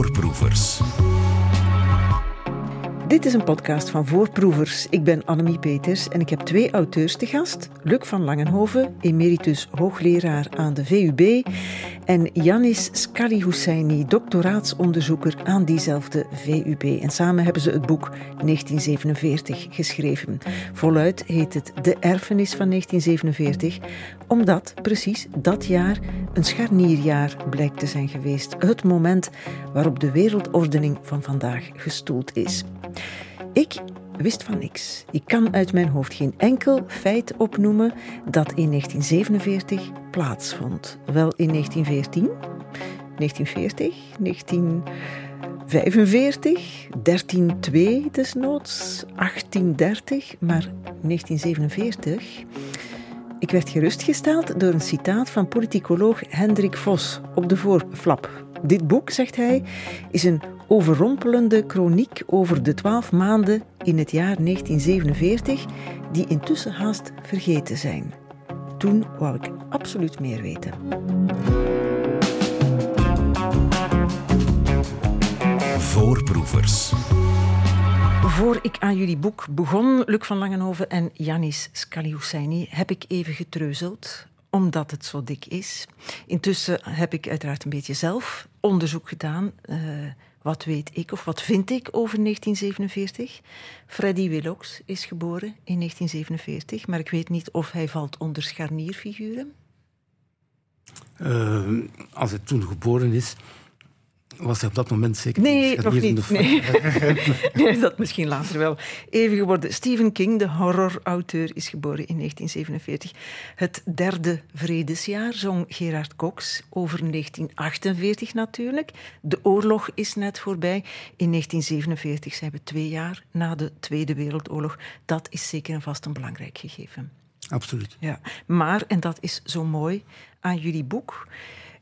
Voorproevers. Dit is een podcast van Voorproevers. Ik ben Annemie Peters en ik heb twee auteurs te gast. Luc van Langenhoven, emeritus hoogleraar aan de VUB. En Yanis Skali doctoraatsonderzoeker aan diezelfde VUB. En samen hebben ze het boek 1947 geschreven. Voluit heet het De Erfenis van 1947, omdat precies dat jaar een scharnierjaar blijkt te zijn geweest. Het moment waarop de wereldordening van vandaag gestoeld is. Ik wist van niks. Ik kan uit mijn hoofd geen enkel feit opnoemen dat in 1947 plaatsvond. Wel in 1914, 1940, 1945, 1302 desnoods, 1830, maar 1947. Ik werd gerustgesteld door een citaat van politicoloog Hendrik Vos op de voorflap. Dit boek, zegt hij, is een overrompelende chroniek over de twaalf maanden in het jaar 1947, die intussen haast vergeten zijn. Toen wou ik absoluut meer weten. Voorproevers. Voor ik aan jullie boek begon, Luc van Langenhoven en Janis Skaliusaini, heb ik even getreuzeld omdat het zo dik is. Intussen heb ik uiteraard een beetje zelf onderzoek gedaan. Uh, wat weet ik of wat vind ik over 1947? Freddy Willox is geboren in 1947, maar ik weet niet of hij valt onder scharnierfiguren. Uh, als hij toen geboren is, was hij op dat moment zeker nee, nog niet. Nee. nee, dat misschien later wel. Even geworden. Stephen King, de horrorauteur, is geboren in 1947. Het derde vredesjaar zong Gerard Cox over 1948 natuurlijk. De oorlog is net voorbij. In 1947 zijn we twee jaar na de Tweede Wereldoorlog. Dat is zeker en vast een belangrijk gegeven. Absoluut. Ja. Maar, en dat is zo mooi aan jullie boek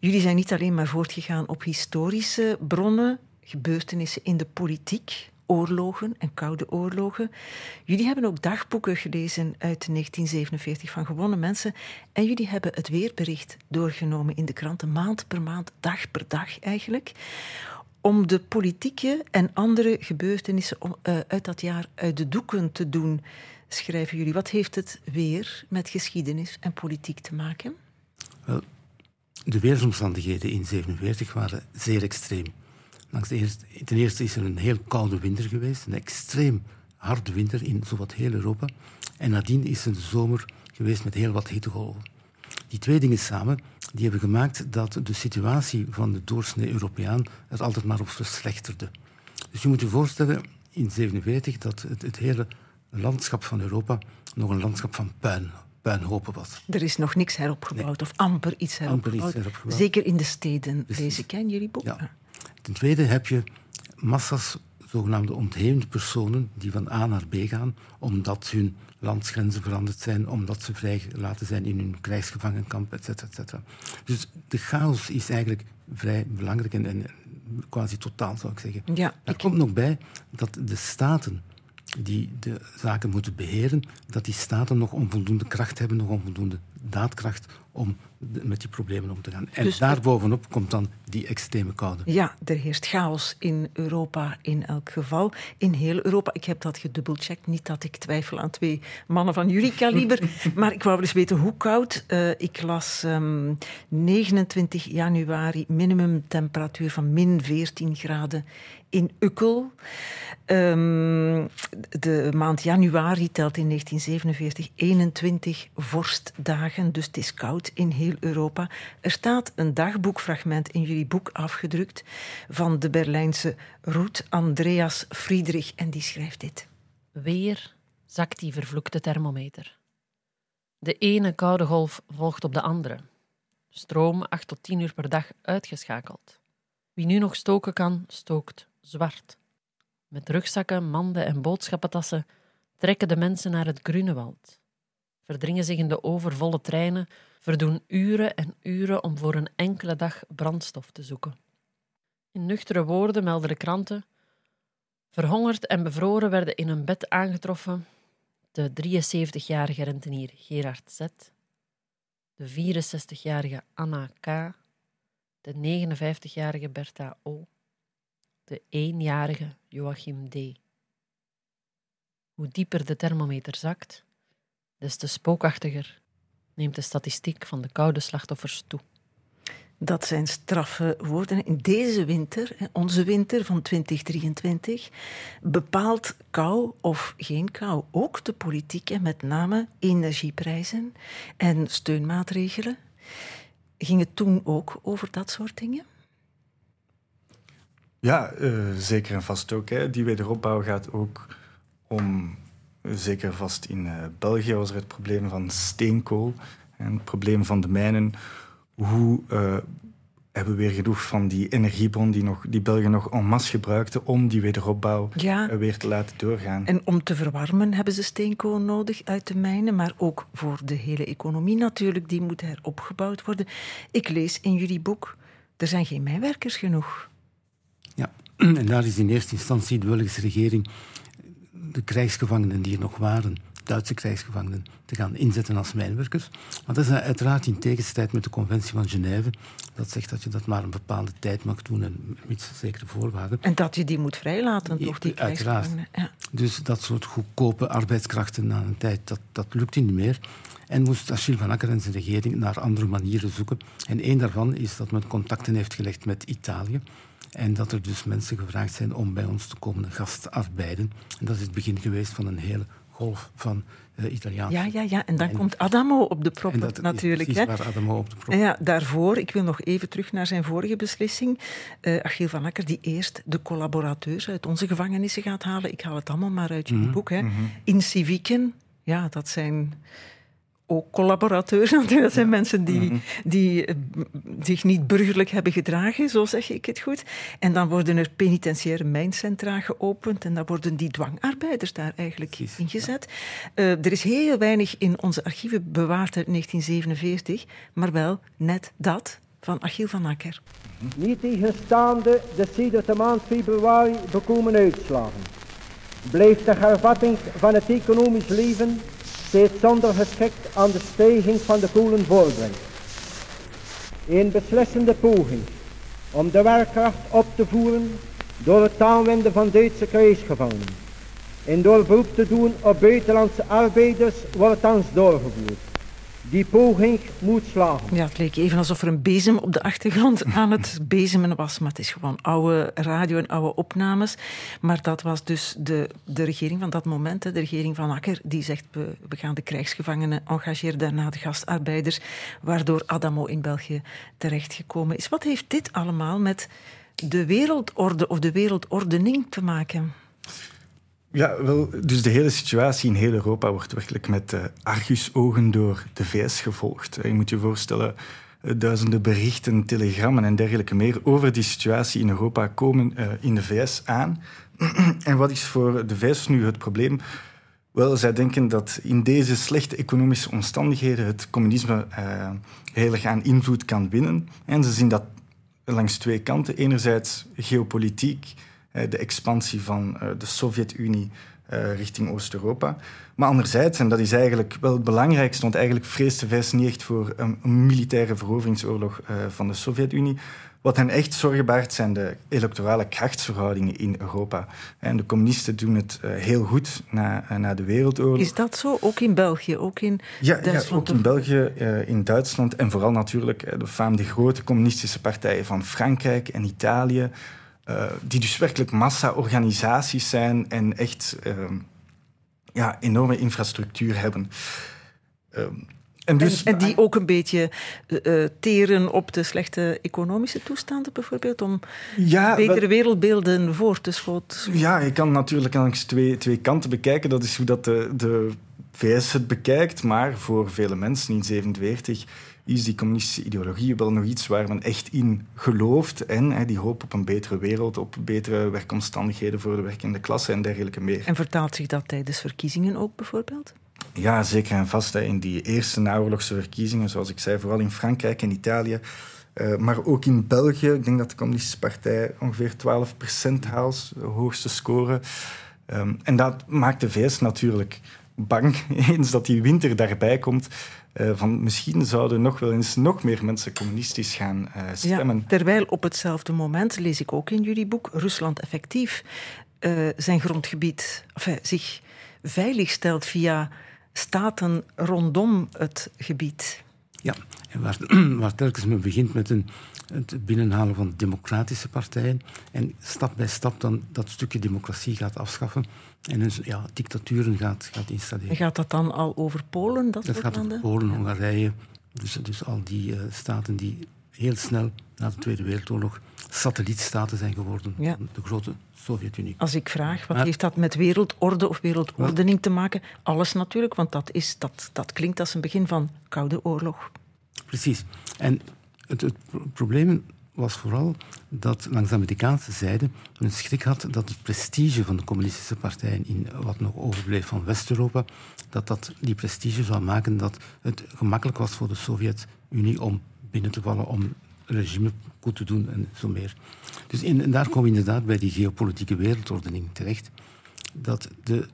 Jullie zijn niet alleen maar voortgegaan op historische bronnen, gebeurtenissen in de politiek, oorlogen en koude oorlogen. Jullie hebben ook dagboeken gelezen uit 1947 van gewone mensen. En jullie hebben het weerbericht doorgenomen in de kranten, maand per maand, dag per dag eigenlijk. Om de politieke en andere gebeurtenissen eh, uit dat jaar uit de doeken te doen, schrijven jullie. Wat heeft het weer met geschiedenis en politiek te maken? Wel, de weersomstandigheden in 1947 waren zeer extreem. Ten eerste is er een heel koude winter geweest, een extreem harde winter in zowat heel Europa. En nadien is een zomer geweest met heel wat hittegolven. Die twee dingen samen die hebben gemaakt dat de situatie van de doorsnee Europeaan er altijd maar op verslechterde. Dus je moet je voorstellen, in 1947 dat het, het hele landschap van Europa nog een landschap van puin was. Er is nog niks heropgebouwd, of amper iets heropgebouwd. Amper iets heropgebouwd. Zeker in de steden, Precies. lees ik jullie boek. Ja. Ten tweede heb je massa's zogenaamde ontheemde personen die van A naar B gaan omdat hun landsgrenzen veranderd zijn, omdat ze vrijgelaten zijn in hun krijgsgevangenkamp, etc. etc. Dus de chaos is eigenlijk vrij belangrijk en, en quasi totaal, zou ik zeggen. Ja, er komt nog bij dat de staten die de zaken moeten beheren, dat die staten nog onvoldoende kracht hebben, nog onvoldoende daadkracht om met die problemen om te gaan. En dus daarbovenop komt dan die extreme koude. Ja, er heerst chaos in Europa in elk geval. In heel Europa. Ik heb dat gedubbelcheckt. Niet dat ik twijfel aan twee mannen van jullie kaliber. maar ik wou eens weten hoe koud. Uh, ik las um, ehm, 29 januari minimumtemperatuur van min 14 graden in Ukkel. Um, de maand januari telt in 1947 21 vorstdagen, dus het is koud in heel Europa. Er staat een dagboekfragment in jullie boek afgedrukt van de Berlijnse Ruth Andreas Friedrich en die schrijft dit. Weer zakt die vervloekte thermometer. De ene koude golf volgt op de andere. Stroom 8 tot 10 uur per dag uitgeschakeld. Wie nu nog stoken kan, stookt zwart. Met rugzakken, manden en boodschappentassen trekken de mensen naar het Grunewald. Verdringen zich in de overvolle treinen, verdoen uren en uren om voor een enkele dag brandstof te zoeken. In nuchtere woorden melden de kranten: Verhongerd en bevroren werden in een bed aangetroffen de 73-jarige rentenier Gerard Z, de 64-jarige Anna K, de 59-jarige Bertha O de eenjarige Joachim D. Hoe dieper de thermometer zakt, des te spookachtiger neemt de statistiek van de koude slachtoffers toe. Dat zijn straffe woorden. In deze winter, onze winter van 2023, bepaalt kou of geen kou ook de politiek en met name energieprijzen en steunmaatregelen. Ging het toen ook over dat soort dingen? Ja, uh, zeker en vast ook. Hè. Die wederopbouw gaat ook om, zeker vast in uh, België was er het probleem van steenkool en het probleem van de mijnen. Hoe uh, hebben we weer genoeg van die energiebron die, nog, die België nog en masse gebruikten om die wederopbouw ja. weer te laten doorgaan. En om te verwarmen hebben ze steenkool nodig uit de mijnen, maar ook voor de hele economie natuurlijk, die moet heropgebouwd worden. Ik lees in jullie boek, er zijn geen mijnwerkers genoeg. En daar is in eerste instantie de Belgische regering de krijgsgevangenen die er nog waren, Duitse krijgsgevangenen, te gaan inzetten als mijnwerkers. Maar dat is uiteraard in tegenstrijd met de conventie van Genève. Dat zegt dat je dat maar een bepaalde tijd mag doen en met zekere voorwaarden. En dat je die moet vrijlaten, toch, die Uiteraard. Ja. Dus dat soort goedkope arbeidskrachten na een tijd, dat, dat lukt niet meer. En moest Achille van Akker en zijn regering naar andere manieren zoeken. En één daarvan is dat men contacten heeft gelegd met Italië. En dat er dus mensen gevraagd zijn om bij ons te komen gastarbeiden. En dat is het begin geweest van een hele golf van uh, Italiaanse... Ja, ja, ja. En dan komt Adamo op de prop natuurlijk. Is waar Adamo op de prop. Ja, daarvoor, ik wil nog even terug naar zijn vorige beslissing. Uh, Achille van Akker, die eerst de collaborateurs uit onze gevangenissen gaat halen. Ik haal het allemaal maar uit je mm boek. Hè. Mhm. In civieken, ja, dat zijn ook collaborateurs. Dat zijn mensen die, mhm. die eh, zich niet burgerlijk hebben gedragen, zo zeg ik het goed. En dan worden er penitentiaire mijncentra geopend en dan worden die dwangarbeiders daar eigenlijk ingezet. Uh, er is heel weinig in onze archieven bewaard uit 1947, maar wel net dat van Achille van Akker. Niet tegenstaande de sedert de maand februari bekomen uitslagen, blijft de hervatting van het economisch leven steeds zonder geschikt aan de stijging van de kolen voorbrengt. Een beslissende poging om de werkkracht op te voeren door het aanwenden van Duitse krijgsgevangenen en door beroep te doen op buitenlandse arbeiders wordt thans doorgevoerd. Die poging moet slagen. Ja, het leek even alsof er een bezem op de achtergrond aan het bezemen was. Maar het is gewoon oude radio en oude opnames. Maar dat was dus de, de regering van dat moment, de regering van Akker, die zegt we, we gaan de krijgsgevangenen engageren, daarna de gastarbeiders, waardoor Adamo in België terechtgekomen is. Wat heeft dit allemaal met de wereldorde of de wereldordening te maken? Ja, wel, dus de hele situatie in heel Europa wordt werkelijk met uh, argusogen door de VS gevolgd. Je moet je voorstellen, uh, duizenden berichten, telegrammen en dergelijke meer over die situatie in Europa komen in de VS aan. en wat is voor de VS nu het probleem? Wel, zij denken dat in deze slechte economische omstandigheden het communisme heel erg aan invloed kan winnen. En ze zien dat langs twee kanten. Enerzijds geopolitiek eh, de expansie van eh, de Sovjet-Unie eh, richting Oost-Europa. Maar anderzijds, en dat is eigenlijk wel het belangrijkste, want eigenlijk vreest de VS niet echt voor een, militaire veroveringsoorlog van de Sovjet-Unie. Wat hen echt zorgen baart zijn de electorale krachtsverhoudingen in Europa. En de communisten doen het heel goed na, na de Wereldoorlog. Is dat zo? Ook in België? Ook in ja, Duitsland? Ja, ook in België, in Duitsland en vooral natuurlijk de faam grote communistische partijen van Frankrijk en Italië. Uh, die dus werkelijk massa-organisaties zijn en echt uh, ja, enorme infrastructuur hebben. Uh, en, dus, en, en, die ook een beetje uh, teren op de slechte economische toestanden, bijvoorbeeld, om ja, betere wereldbeelden voor te schoten. Ja, je kan natuurlijk langs twee, twee kanten bekijken. Dat is hoe dat de, de VS het bekijkt, maar voor vele mensen in 47 is die communistische ideologie wel nog iets waar men echt in gelooft en hè, die hoop op een betere wereld, op betere werkomstandigheden voor de werkende klasse en dergelijke meer. En vertaalt zich dat tijdens verkiezingen ook bijvoorbeeld? Ja, zeker en vast. Hè. In die eerste naoorlogse verkiezingen, zoals ik zei, vooral in Frankrijk en Italië, uh, maar ook in België. Ik denk dat de Communistische Partij ongeveer 12% haalt, de hoogste score. Um, en dat maakt de VS natuurlijk bang, eens dat die winter daarbij komt, Uh, van misschien zouden nog wel eens nog meer mensen communistisch gaan uh, stemmen. Terwijl op hetzelfde moment, lees ik ook in jullie boek, Rusland effectief uh, zijn grondgebied enfin, zich veilig stelt via staten rondom het gebied. Ja, en waar, waar telkens men begint met een, het binnenhalen van democratische partijen en stap bij stap dan dat stukje democratie gaat afschaffen en een ja, dictaturen gaat, gaat installeren. Gaat dat dan al over Polen? Dat, dat gaat over Polen, Hongarije, dus, dus al die uh, staten die heel snel na de Tweede Wereldoorlog satellietstaten zijn geworden ja. de grote Sovjet-Unie. Als ik vraag, wat heeft dat met wereldorde of wereldordening te maken? Alles natuurlijk, want dat, is, dat, dat klinkt als een begin van Koude Oorlog. Precies. En het, het probleem was vooral dat langs de Amerikaanse zijde men schrik had dat het prestige van de communistische partijen in wat nog overbleef van West-Europa, dat dat die prestige zou maken dat het gemakkelijk was voor de Sovjet-Unie om binnen te vallen, om regime goed te doen en zo meer. Dus in, en daar komen we inderdaad bij die geopolitieke wereldordening terecht. Dat de,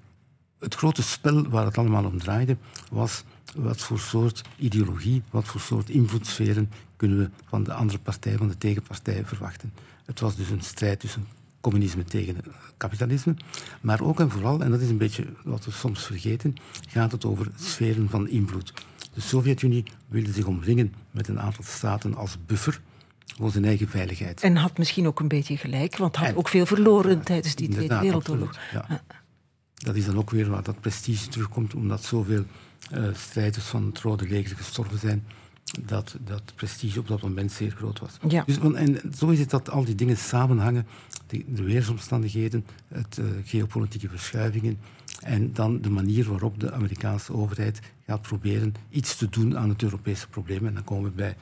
het grote spel waar het allemaal om draaide, was wat voor soort ideologie, wat voor soort invloedssferen kunnen we van de andere partij, van de tegenpartij verwachten. Het was dus een strijd tussen communisme tegen kapitalisme. Maar ook en vooral, en dat is een beetje wat we soms vergeten, gaat het over sferen van invloed. De Sovjet-Unie wilde zich omringen met een aantal staten als buffer voor zijn eigen veiligheid. En had misschien ook een beetje gelijk, want had ook veel verloren tijdens die Tweede Wereldoorlog. Ja. Dat is dan ook weer waar dat prestige terugkomt, omdat zoveel uh, strijders van het Rode Leger gestorven zijn, dat dat prestige op dat moment zeer groot was. Ja. Dus, en zo is het dat al die dingen samenhangen, de, de weersomstandigheden, het, uh, geopolitieke verschuivingen en dan de manier waarop de Amerikaanse overheid gaat proberen iets te doen aan het Europese probleem. En dan komen we bij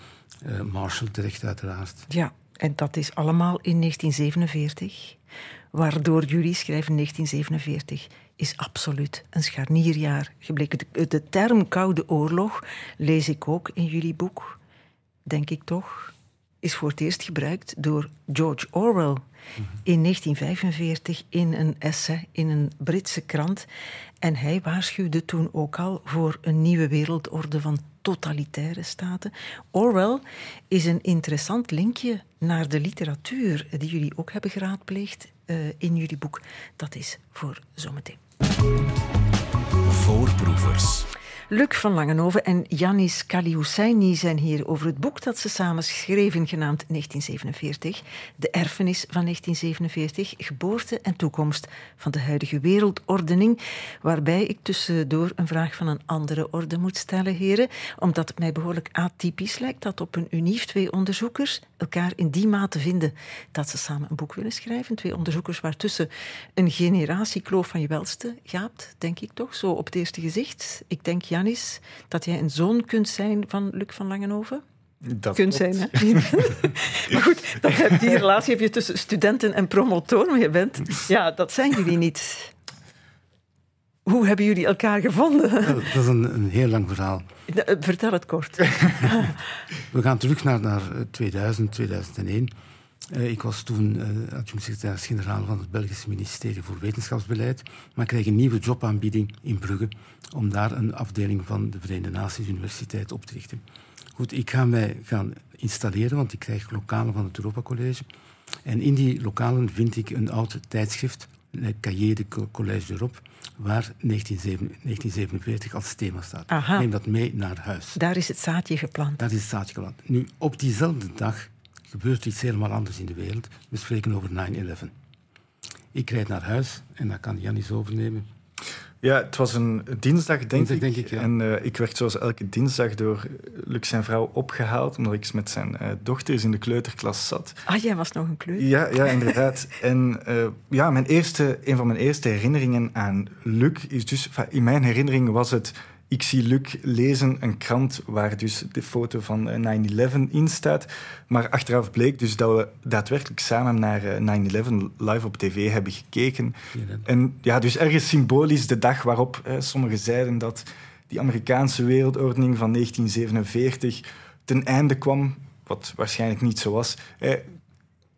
uh, Marshall terecht, uiteraard. Ja, en dat is allemaal in 1947, waardoor jullie schrijven 1947 is absoluut een scharnierjaar gebleken. De, de term Koude Oorlog lees ik ook in jullie boek, denk ik toch, is voor het eerst gebruikt door George Orwell in 1945 in een essay in een Britse krant. En hij waarschuwde toen ook al voor een nieuwe wereldorde van totalitaire staten. Orwell is een interessant linkje naar de literatuur die jullie ook hebben geraadpleegd uh, in jullie boek. Dat is voor zometeen. Voorproevers. Luc van Langenhoven en Janis Kalihusaini zijn hier over het boek dat ze samen schreven, genaamd 1947. De erfenis van 1947, geboorte en toekomst van de huidige wereldordening. Waarbij ik tussendoor een vraag van een andere orde moet stellen, heren. Omdat het mij behoorlijk atypisch lijkt dat op een unief twee onderzoekers elkaar in die mate vinden dat ze samen een boek willen schrijven. Twee onderzoekers waartussen een generatiekloof van je welste gaapt, denk ik toch, zo op het eerste gezicht. Ik denk, Jan is dat jij een zoon kunt zijn van Luc van Langenhoven? Dat kunt zijn, hè? maar goed, heb, die relatie heb je tussen studenten en promotoren. Je bent, ja, dat zijn jullie niet. Hoe hebben jullie elkaar gevonden? Dat is een, een heel lang verhaal. Eh, vertel het kort. We gaan terug naar, naar 2000, 2001. Uh, ik was toen uh, adjunct-secretaris-generaal van het Belgische ministerie voor Wetenschapsbeleid, maar kreeg een nieuwe jobaanbieding in Brugge om daar een afdeling van de Verenigde Naties Universiteit op te richten. Goed, ik ga mij gaan installeren, want ik krijg lokalen van het Europa College. En in die lokalen vind ik een oud tijdschrift, Le Cahiers de Collège d'Europe, waar 1947 als thema staat. Aha. Ik neem dat mee naar huis. Daar is het zaadje geplant. Daar is het zaadje geplant. Nu, op diezelfde dag gebeurt iets helemaal anders in de wereld. We spreken over 9-11. Ik rijd naar huis en dan kan Janis overnemen. Ja, het was een dinsdag, denk Dinsdag, ik. denk ik, ja. En uh, ik werd zoals elke dinsdag door Luc zijn vrouw opgehaald, omdat ik met zijn uh, dochters in de kleuterklas zat. Ah, jij was nog een kleuter? Ja, ja inderdaad. en uh, ja, mijn eerste, een van mijn eerste herinneringen aan Luc is dus... In mijn herinnering was het ik zie Luc lezen een krant waar dus de foto van 9-11 in staat. Maar achteraf bleek dus dat we daadwerkelijk samen naar 9-11 live op tv hebben gekeken. Ja, en ja, dus ergens symbolisch de dag waarop eh, sommigen zeiden dat die Amerikaanse wereldordening van 1947 ten einde kwam, wat waarschijnlijk niet zo was. Eh,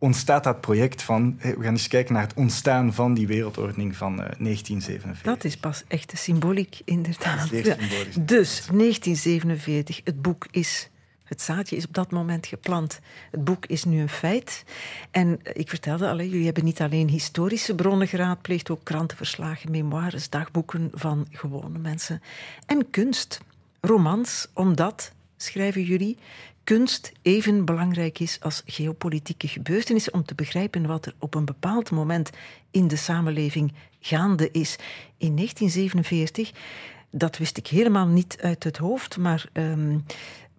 ontstaat dat project van... we gaan eens kijken naar het ontstaan van die wereldordening van 1947. Dat is pas echte symboliek, inderdaad. Symbolisch. Dus, 1947, het boek is het zaadje is op dat moment geplant. Het boek is nu een feit. En ik vertelde al, jullie hebben niet alleen historische bronnen geraadpleegd, ook krantenverslagen, memoires, dagboeken van gewone mensen. En kunst, romans, omdat, schrijven jullie, kunst even belangrijk is als geopolitieke gebeurtenissen om te begrijpen wat er op een bepaald moment in de samenleving gaande is. In 1947, dat wist ik helemaal niet uit het hoofd, maar um,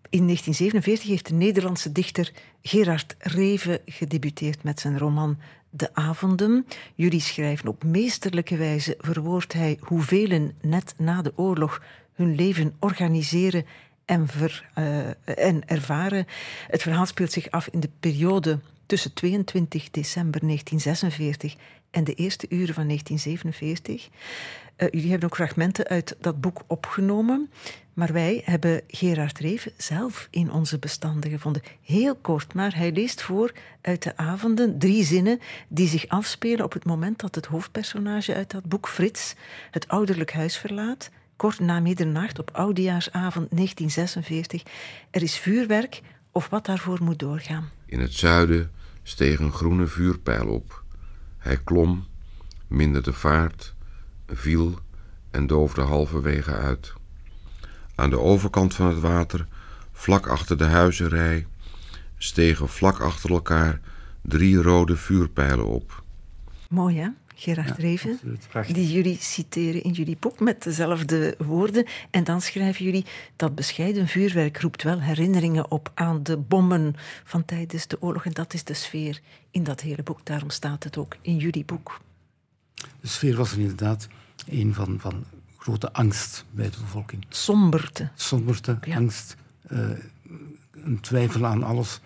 in 1947 heeft de Nederlandse dichter Gerard Reven gedebuteerd met zijn roman De Avonden. Jullie schrijven op meesterlijke wijze verwoordt hij hoe velen net na de oorlog hun leven organiseren en, ver, uh, en ervaren. Het verhaal speelt zich af in de periode tussen 22 december 1946 en de eerste uren van 1947. Uh, jullie hebben ook fragmenten uit dat boek opgenomen. Maar wij hebben Gerard Reven zelf in onze bestanden gevonden. Heel kort, maar hij leest voor uit de avonden drie zinnen die zich afspelen op het moment dat het hoofdpersonage uit dat boek, Frits, het ouderlijk huis verlaat. Kort na middernacht op oudejaarsavond 1946. Er is vuurwerk of wat daarvoor moet doorgaan. In het zuiden steeg een groene vuurpijl op. Hij klom, minderde vaart, viel en doofde halverwege uit. Aan de overkant van het water, vlak achter de huizenrij, stegen vlak achter elkaar drie rode vuurpijlen op. Mooi hè? Gerard Reven, die jullie citeren in jullie boek met dezelfde woorden. En dan schrijven jullie dat bescheiden vuurwerk roept wel herinneringen op aan de bommen van tijdens de oorlog. En dat is de sfeer in dat hele boek. Daarom staat het ook in jullie boek. De sfeer was er inderdaad een van, van grote angst bij de bevolking. Somberte. Somberte, angst, uh, een twijfel aan alles.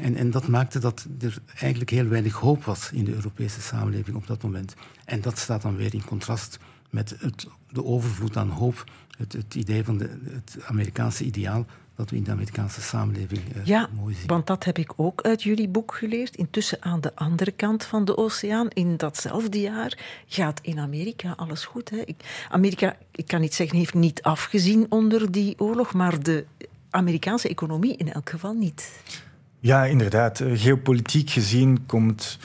En, en dat maakte dat er eigenlijk heel weinig hoop was in de Europese samenleving op dat moment. En dat staat dan weer in contrast met het, de overvloed aan hoop, het, het idee van de, het Amerikaanse ideaal dat we in de Amerikaanse samenleving ja, mooi zien. want dat heb ik ook uit jullie boek geleerd. Intussen aan de andere kant van de oceaan, in datzelfde jaar, gaat in Amerika alles goed. Hè? Ik, Amerika, ik kan niet zeggen, heeft niet afgezien onder die oorlog, maar de Amerikaanse economie in elk geval niet. Ja, inderdaad. Eh, geopolitiek gezien komt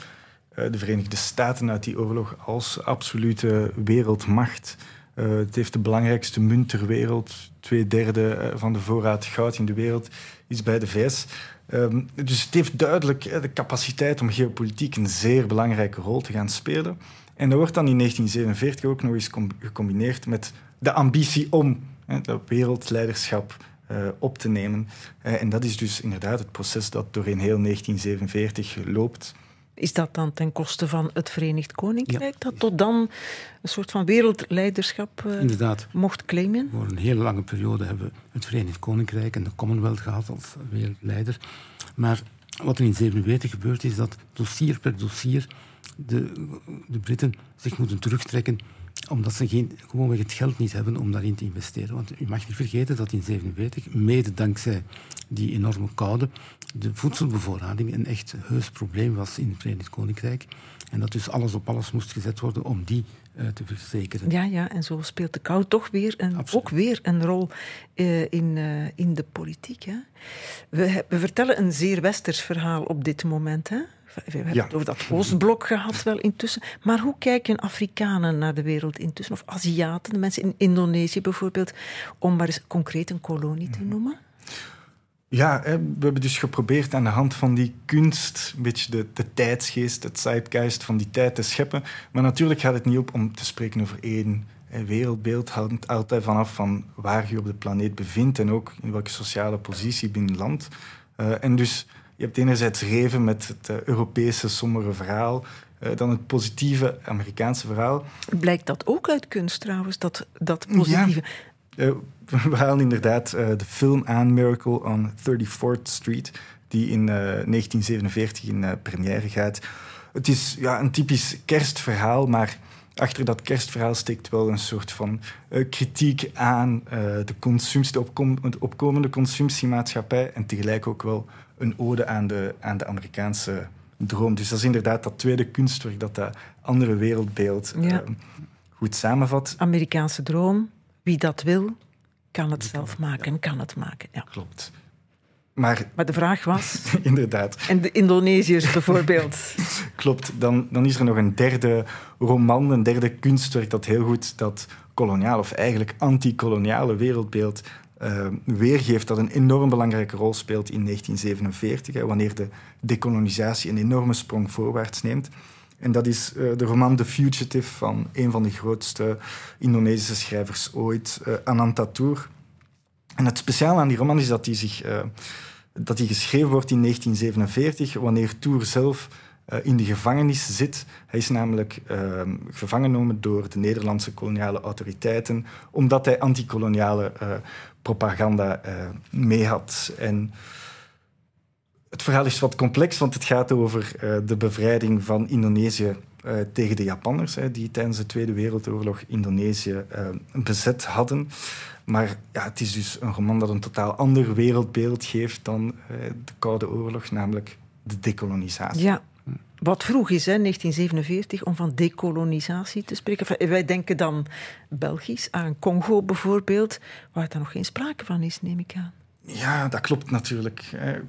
eh, de Verenigde Staten uit die oorlog als absolute wereldmacht. Uh, het heeft de belangrijkste munt ter wereld. Twee derde van de voorraad goud in de wereld is bij de VS. Um, dus het heeft duidelijk de capaciteit om geopolitiek een zeer belangrijke rol te gaan spelen. En dat wordt dan in 1947 ook nog eens gecombineerd met de ambitie om dat wereldleiderschap uh, op te nemen. Uh, en dat is dus inderdaad het proces dat doorheen heel 1947 loopt. Is dat dan ten koste van het Verenigd Koninkrijk, dat tot dan een soort van wereldleiderschap uh, mocht claimen? Voor een hele lange periode hebben we het Verenigd Koninkrijk en de Commonwealth gehad als wereldleider. Maar wat er in 1947 gebeurt, is dat dossier per dossier de, de Britten zich moeten terugtrekken omdat ze geen, gewoonweg het geld niet hebben om daarin te investeren. Want u mag niet vergeten dat in 1947, mede dankzij die enorme koude, de voedselbevoorrading een echt heus probleem was in het Verenigd Koninkrijk. En dat dus alles op alles moest gezet worden om die uh, te verzekeren. Ja, ja, en zo speelt de kou toch weer een, ook weer een rol uh, in, uh, in de politiek. Hè? We, we, vertellen een zeer westers verhaal op dit moment. Hè? We hebben ja. het over dat Oostblok gehad wel intussen. Maar hoe kijken Afrikanen naar de wereld intussen? Of Aziaten, de mensen in Indonesië bijvoorbeeld, om maar eens concreet een kolonie te mhm. noemen? Ja, we hebben dus geprobeerd aan de hand van die kunst een beetje de, de tijdsgeest, het zeitgeist van die tijd te scheppen. Maar natuurlijk gaat het niet op om te spreken over één wereldbeeld. Het hangt altijd vanaf van waar je op de planeet bevindt en ook in welke sociale positie binnen land. Uh, en dus je hebt enerzijds Reven met het uh, Europese sombere verhaal, uh, dan het positieve Amerikaanse verhaal. Blijkt dat ook uit kunst trouwens, dat, dat positieve? Ja. Uh, we halen inderdaad de film aan Miracle on 34th Street, die in 1947 in première gaat. Het is ja, een typisch kerstverhaal, maar achter dat kerstverhaal steekt wel een soort van kritiek aan de, consumptie, de, opkom de opkomende consumptiemaatschappij en tegelijk ook wel een ode aan de, aan de Amerikaanse droom. Dus dat is inderdaad dat tweede kunstwerk dat dat andere wereldbeeld Ja. eh, goed samenvat. Amerikaanse droom, wie dat wil, kan het zelf maken, kan het maken. Ja. Klopt. Maar Maar de vraag was, inderdaad, en de Indonesiërs bijvoorbeeld. klopt. Dan, dan is er nog een derde roman, een derde kunstwerk dat heel goed dat koloniaal of eigenlijk anti-koloniale wereldbeeld eh, weergeeft. Dat een enorm belangrijke rol speelt in 1947, hè, wanneer de dekolonisatie een enorme sprong voorwaarts neemt. En dat is eh, de roman The Fugitive van een van de grootste Indonesische schrijvers ooit, eh, Ananta Toer. En het speciale aan die roman is dat die, zich, dat die geschreven wordt in 1947, wanneer Toer zelf eh, in de gevangenis zit. Hij is namelijk eh, gevangen genomen door de Nederlandse koloniale autoriteiten, omdat hij antikoloniale eh, propaganda eh, mee had. En het verhaal is wat complex, want het gaat over de bevrijding van Indonesië eh, tegen de Japanners, hè, die tijdens de Tweede Wereldoorlog Indonesië eh, bezet hadden. Maar ja, het is dus een roman dat een totaal ander wereldbeeld geeft dan eh, de Koude Oorlog, namelijk de dekolonisatie. Ja. Wat vroeg is, hè, 1947, om van dekolonisatie te spreken. Enfin, wij denken dan Belgisch aan Congo bijvoorbeeld, waar er nog geen sprake van is, neem ik aan. Ja, dat klopt natuurlijk. Je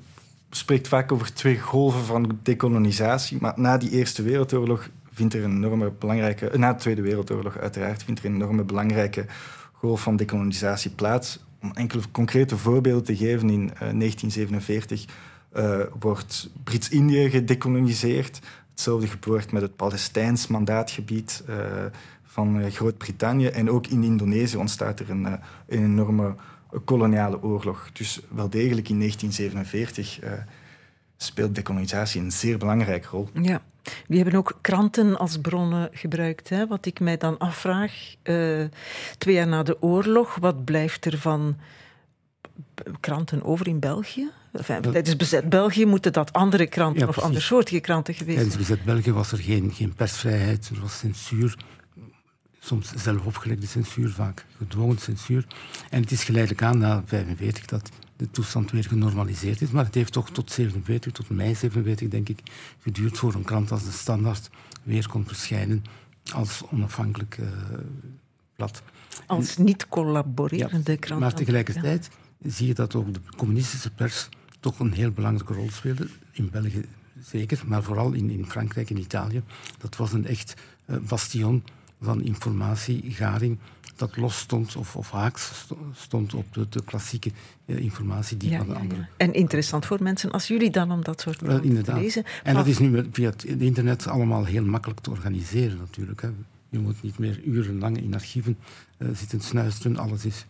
spreekt vaak over twee golven van dekolonisatie, maar na die Eerste Wereldoorlog vindt er een enorme belangrijke... eh, Na de Tweede Wereldoorlog uiteraard vindt er een enorme belangrijke golf van dekolonisatie plaats. Om enkele concrete voorbeelden te geven, in eh, 1947 eh, wordt Brits-Indië gedekoloniseerd. Hetzelfde gebeurt met het Palestijns mandaatgebied eh, van eh, Groot-Brittannië. En ook in Indonesië ontstaat er een, eh, een enorme koloniale oorlog. Dus wel degelijk in 1947 eh, speelt dekolonisatie een zeer belangrijke rol. Ja. We hebben ook kranten als bronnen gebruikt. Hè? Wat ik mij dan afvraag, eh, twee jaar na de oorlog, wat blijft er van kranten over in België? Enfin, tijdens bezet België moeten dat andere kranten Ja, of andersoortige kranten geweest Tijdens zijn. bezet België was er geen, geen persvrijheid, er was censuur. Soms zelf opgelegde censuur, vaak gedwongen censuur. En het is geleidelijk aan, na 45, dat de toestand weer genormaliseerd is. Maar het heeft toch tot 47, tot mei 47, denk ik, geduurd voor een krant als de Standaard weer kon verschijnen als onafhankelijk eh, blad. Als niet collaborerende krant. Maar tegelijkertijd zie je dat ook de communistische pers toch een heel belangrijke rol speelde. In België zeker, maar vooral in, in Frankrijk en Italië. Dat was een echt eh, bastion van informatie, garing, dat los stond of, of haaks sto- stond op de, de klassieke eh, informatie die Ja, van de. En interessant voor mensen als jullie dan om dat soort Wel, te lezen. En dat is nu via het internet allemaal heel makkelijk te organiseren natuurlijk. Hè. Je moet niet meer urenlang in archieven eh, zitten snuisteren. Alles is,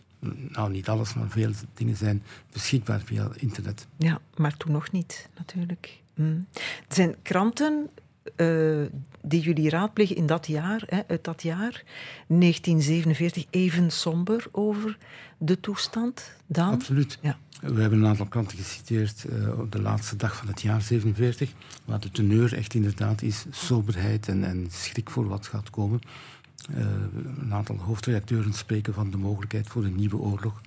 nou niet alles, maar veel dingen zijn beschikbaar via internet. Ja, maar toen nog niet, natuurlijk. Mm. Er zijn kranten eh, die jullie raadplegen in dat jaar, hè, uit dat jaar, 1947, even somber over de toestand dan? Absoluut. Ja. We hebben een aantal kranten geciteerd eh, op de laatste dag van het jaar 47, waar de teneur echt inderdaad is soberheid en, en schrik voor wat gaat komen. Eh, een aantal hoofdredacteuren spreken van de mogelijkheid voor een nieuwe oorlog.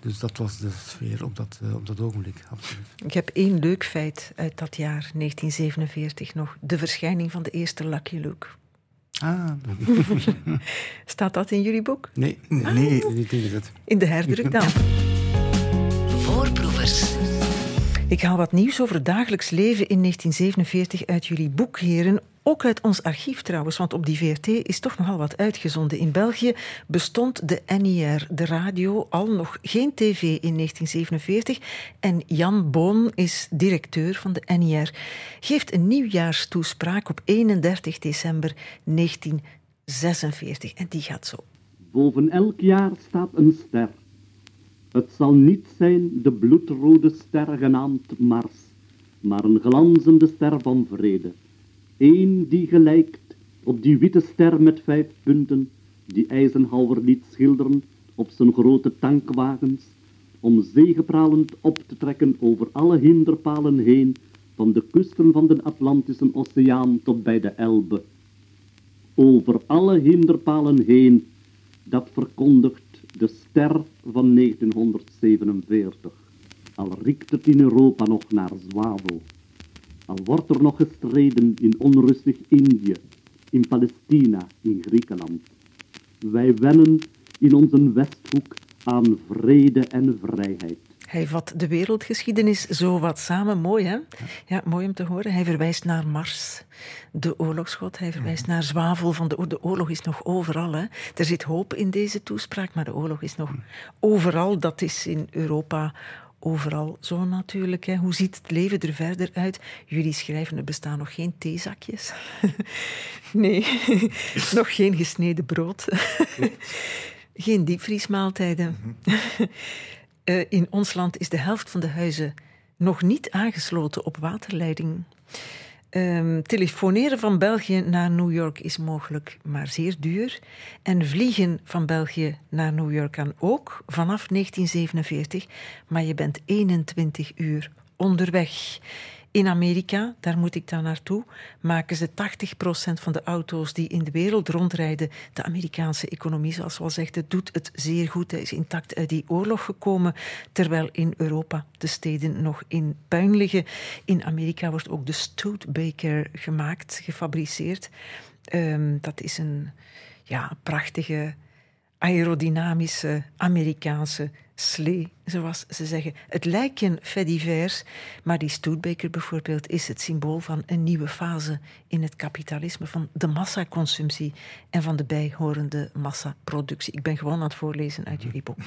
Dus dat was de sfeer op dat, eh, op dat ogenblik, absoluut. Ik heb één leuk feit uit dat jaar, 1947 nog. De verschijning van de eerste Lucky Luke. Ah, Staat dat in jullie boek? nee, Nee. nee, niet tegen dat. In de herdruk dan. Voorproevers. Ik haal wat nieuws over het dagelijks leven in 1947 uit jullie boek, heren. Ook uit ons archief trouwens, want op die VRT is toch nogal wat uitgezonden. In België bestond de NIR, de radio, al nog geen tv in 1947. En Jan Boon is directeur van de NIR. Geeft een nieuwjaarstoespraak op 31 december 1946. En die gaat zo. Boven elk jaar staat een ster. Het zal niet zijn de bloedrode ster genaamd Mars, maar een glanzende ster van vrede. Eén die gelijkt op die witte ster met vijf punten, die Eisenhower liet schilderen op zijn grote tankwagens, om zegepralend op te trekken over alle hinderpalen heen, van de kusten van de Atlantische Oceaan tot bij de Elbe over alle hinderpalen heen, dat verkondigt de ster van 1947. Al riekt het in Europa nog naar zwavel. Al wordt er nog gestreden in onrustig Indië, in Palestina, in Griekenland. Wij wennen in onze Westhoek aan vrede en vrijheid. Hij vat de wereldgeschiedenis zo wat samen. Mooi, hè? Ja, mooi om te horen. Hij verwijst naar Mars, de oorlogsgod. Hij verwijst naar zwavel. Van de, de oorlog is nog overal. Hè? Er zit hoop in deze toespraak, maar de oorlog is nog overal. Dat is in Europa overal zo natuurlijk. Hè. Hoe ziet het leven er verder uit? Jullie schrijven, er bestaan nog geen theezakjes. nee, nog geen gesneden brood. geen diepvriesmaaltijden. Uh, in ons land is de helft van de huizen nog niet aangesloten op waterleiding. Um, telefoneren van België naar New York is mogelijk, maar zeer duur. En vliegen van België naar New York kan ook vanaf 1947, maar je bent 21 uur onderweg. In Amerika, daar moet ik dan naartoe, maken ze 80% van de auto's die in de wereld rondrijden. De Amerikaanse economie, zoals wel zegt, het doet het zeer goed. Hij is intact uit die oorlog gekomen, terwijl in Europa de steden nog in puin liggen. In Amerika wordt ook de Studebaker gemaakt, gefabriceerd. Um, dat is een ja, prachtige aerodynamische Amerikaanse slee, zoals ze zeggen. Het lijken fedivers, maar die Studebaker bijvoorbeeld is het symbool van een nieuwe fase in het kapitalisme, van de massaconsumptie en van de bijhorende massaproductie. Ik ben gewoon aan het voorlezen uit jullie boek.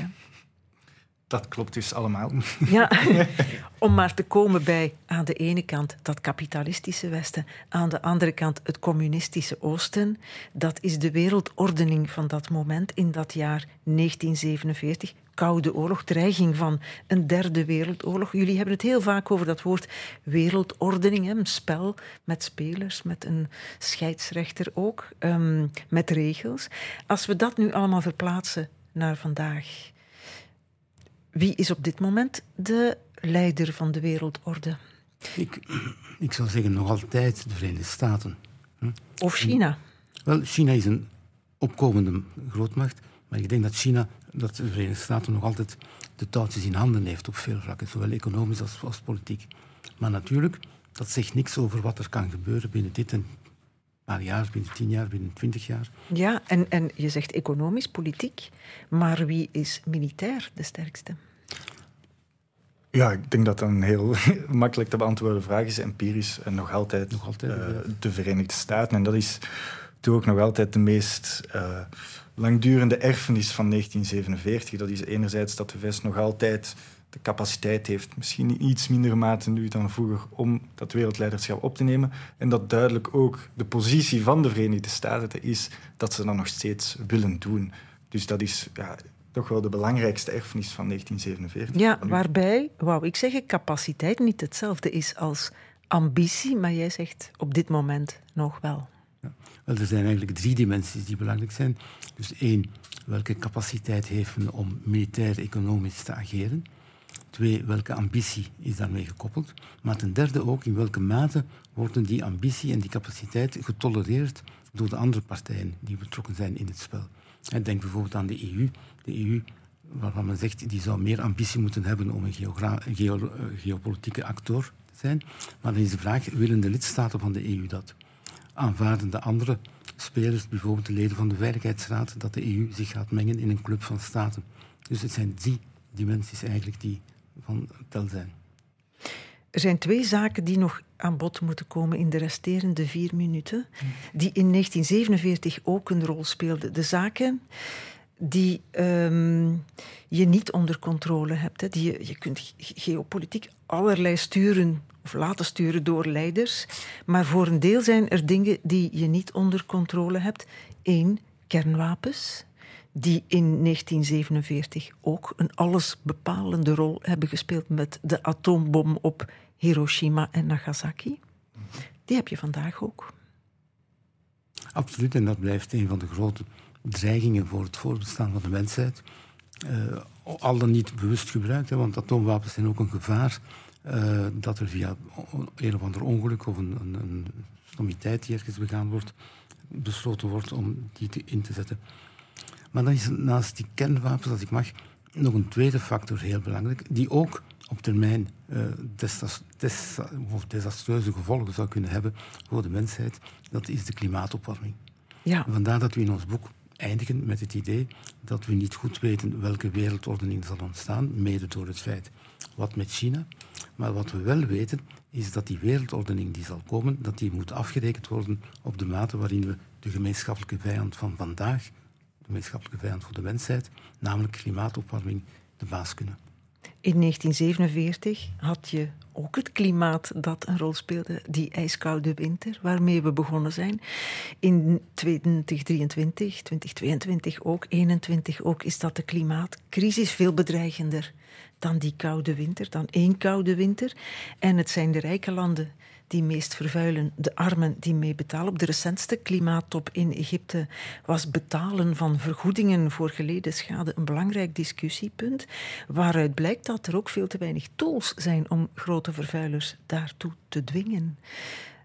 Dat klopt dus allemaal. Ja, om maar te komen bij aan de ene kant dat kapitalistische Westen, aan de andere kant het communistische Oosten. Dat is de wereldordening van dat moment in dat jaar 1947. Koude Oorlog, dreiging van een derde wereldoorlog. Jullie hebben het heel vaak over dat woord wereldordening, een spel met spelers, met een scheidsrechter ook, um, met regels. Als we dat nu allemaal verplaatsen naar vandaag wie is op dit moment de leider van de wereldorde? Ik, ik zou zeggen nog altijd de Verenigde Staten. Hm? Of China? Wel, China is een opkomende grootmacht, maar ik denk dat China, dat de Verenigde Staten nog altijd de touwtjes in handen heeft op veel vlakken, zowel economisch als, als politiek. Maar natuurlijk, dat zegt niks over wat er kan gebeuren binnen dit en paar jaar, binnen tien jaar, binnen twintig jaar. Ja, en, en je zegt economisch, politiek, maar wie is militair de sterkste? Ja, ik denk dat dat een heel makkelijk te beantwoorden vraag is. Empirisch en nog altijd, nog altijd uh, de Verenigde Staten. En dat is toch ook nog altijd de meest uh, langdurende erfenis van 1947. Dat is enerzijds dat de VS nog altijd de capaciteit heeft, misschien in iets minder mate nu dan vroeger, om dat wereldleiderschap op te nemen. En dat duidelijk ook de positie van de Verenigde Staten is dat ze dat nog steeds willen doen. Dus dat is ja, toch wel de belangrijkste erfenis van 1947. Ja, waarbij, wou ik zeggen, capaciteit niet hetzelfde is als ambitie, maar jij zegt op dit moment nog wel. Ja. Wel, er zijn eigenlijk drie dimensies die belangrijk zijn. Dus één, welke capaciteit heeft men om militair-economisch te ageren? Twee, welke ambitie is daarmee gekoppeld? Maar ten derde ook, in welke mate worden die ambitie en die capaciteit getolereerd door de andere partijen die betrokken zijn in het spel? Denk bijvoorbeeld aan de EU. De EU, waarvan men zegt, die zou meer ambitie moeten hebben om een geo geopolitieke acteur te zijn. Maar dan is de vraag, willen de lidstaten van de EU dat? Aanvaarden de andere spelers, bijvoorbeeld de leden van de Veiligheidsraad, dat de EU zich gaat mengen in een club van staten? Dus het zijn die dimensies eigenlijk die van tel zijn. Er zijn twee zaken die nog aan bod moeten komen in de resterende vier minuten, die in 1947 ook een rol speelden. De zaken die um, je niet onder controle hebt. Hè. Die je, je kunt geopolitiek allerlei sturen of laten sturen door leiders, maar voor een deel zijn er dingen die je niet onder controle hebt. Eén, kernwapens die in 1947 ook een allesbepalende rol hebben gespeeld met de atoombom op Hiroshima en Nagasaki. Die heb je vandaag ook. Absoluut, en dat blijft een van de grote dreigingen voor het voortbestaan van de mensheid. Uh, al dan niet bewust gebruikt, hè, want atoomwapens zijn ook een gevaar uh, dat er via een of ander ongeluk of een, een, een stommiteit die ergens begaan wordt, besloten wordt om die te, in te zetten. Maar dan is naast die kernwapens, als ik mag, nog een tweede factor heel belangrijk, die ook op termijn uh, desas, des, desastreuze gevolgen zou kunnen hebben voor de mensheid, dat is de klimaatopwarming. Ja. Vandaar dat we in ons boek eindigen met het idee dat we niet goed weten welke wereldordening zal ontstaan, mede door het feit wat met China. Maar wat we wel weten, is dat die wereldordening die zal komen, dat die moet afgerekend worden op de mate waarin we de gemeenschappelijke vijand van vandaag, gemeenschappelijke vijand voor de mensheid, namelijk klimaatopwarming, de baas kunnen. In 1947 had je ook het klimaat dat een rol speelde, die ijskoude winter waarmee we begonnen zijn. In 2023, 2022 ook, 2021 ook, is dat de klimaatcrisis veel bedreigender dan die koude winter, dan één koude winter. En het zijn de rijke landen die meest vervuilen, de armen die mee betalen. Op de recentste klimaattop in Egypte was betalen van vergoedingen voor geleden schade een belangrijk discussiepunt, waaruit blijkt dat er ook veel te weinig tools zijn om grote vervuilers daartoe te dwingen.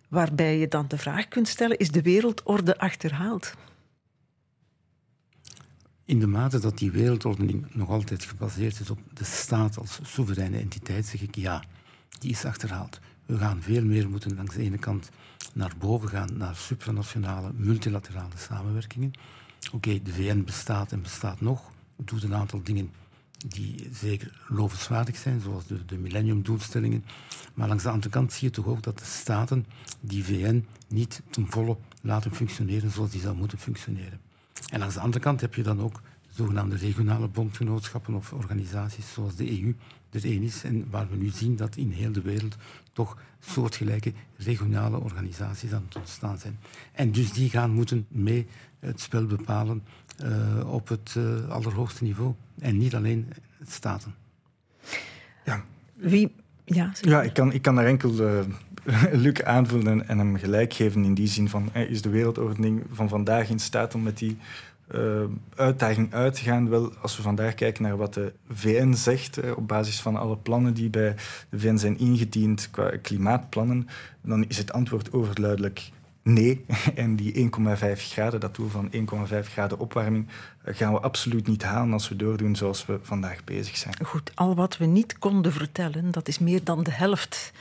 Waarbij je dan de vraag kunt stellen: is de wereldorde achterhaald? In de mate dat die wereldordening nog altijd gebaseerd is op de staat als soevereine entiteit, zeg ik ja, die is achterhaald. We gaan veel meer moeten langs de ene kant naar boven gaan, naar supranationale, multilaterale samenwerkingen. Oké, de VN bestaat en bestaat nog, doet een aantal dingen die zeker lovenswaardig zijn, zoals de, de millenniumdoelstellingen. Maar langs de andere kant zie je toch ook dat de staten die VN niet ten volle laten functioneren zoals die zou moeten functioneren. En langs de andere kant heb je dan ook zogenaamde regionale bondgenootschappen of organisaties zoals de EU er één is en waar we nu zien dat in heel de wereld toch soortgelijke regionale organisaties aan het ontstaan zijn. En dus die gaan moeten mee het spel bepalen uh, op het uh, allerhoogste niveau en niet alleen staten. Ja. Wie... Ja, ja ik, kan, ik kan daar enkel uh, Luc aanvullen en hem gelijk geven in die zin van is de wereldordening van vandaag in staat om met die uitdaging uit te gaan. Wel, als we vandaag kijken naar wat de VN zegt, op basis van alle plannen die bij de VN zijn ingediend qua klimaatplannen, dan is het antwoord overduidelijk nee. En die 1,5 graden, dat doel van 1,5 graden opwarming, uh, gaan we absoluut niet halen als we doordoen zoals we vandaag bezig zijn. Goed, al wat we niet konden vertellen, dat is meer dan de helft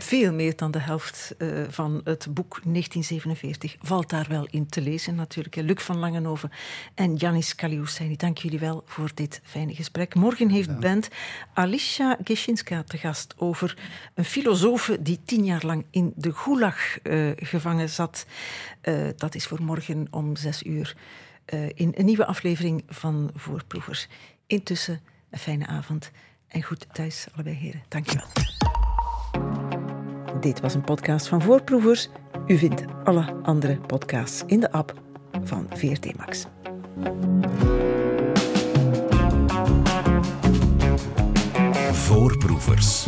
veel meer dan de helft uh, van het boek 1947 valt daar wel in te lezen natuurlijk. Luc van Langenhoven en Janis Kaliousseni, dank jullie wel voor dit fijne gesprek. Morgen heeft ja. band Alicia Geshinska te gast over een filosoof die tien jaar lang in de gulag uh, gevangen zat. Uh, dat is voor morgen om zes uur in een nieuwe aflevering van Voorproevers. Intussen een fijne avond en goed thuis allebei heren. Dank je wel. Dit was een podcast van Voorproevers. U vindt alle andere podcasts in de app van VRT Max. Voorproevers.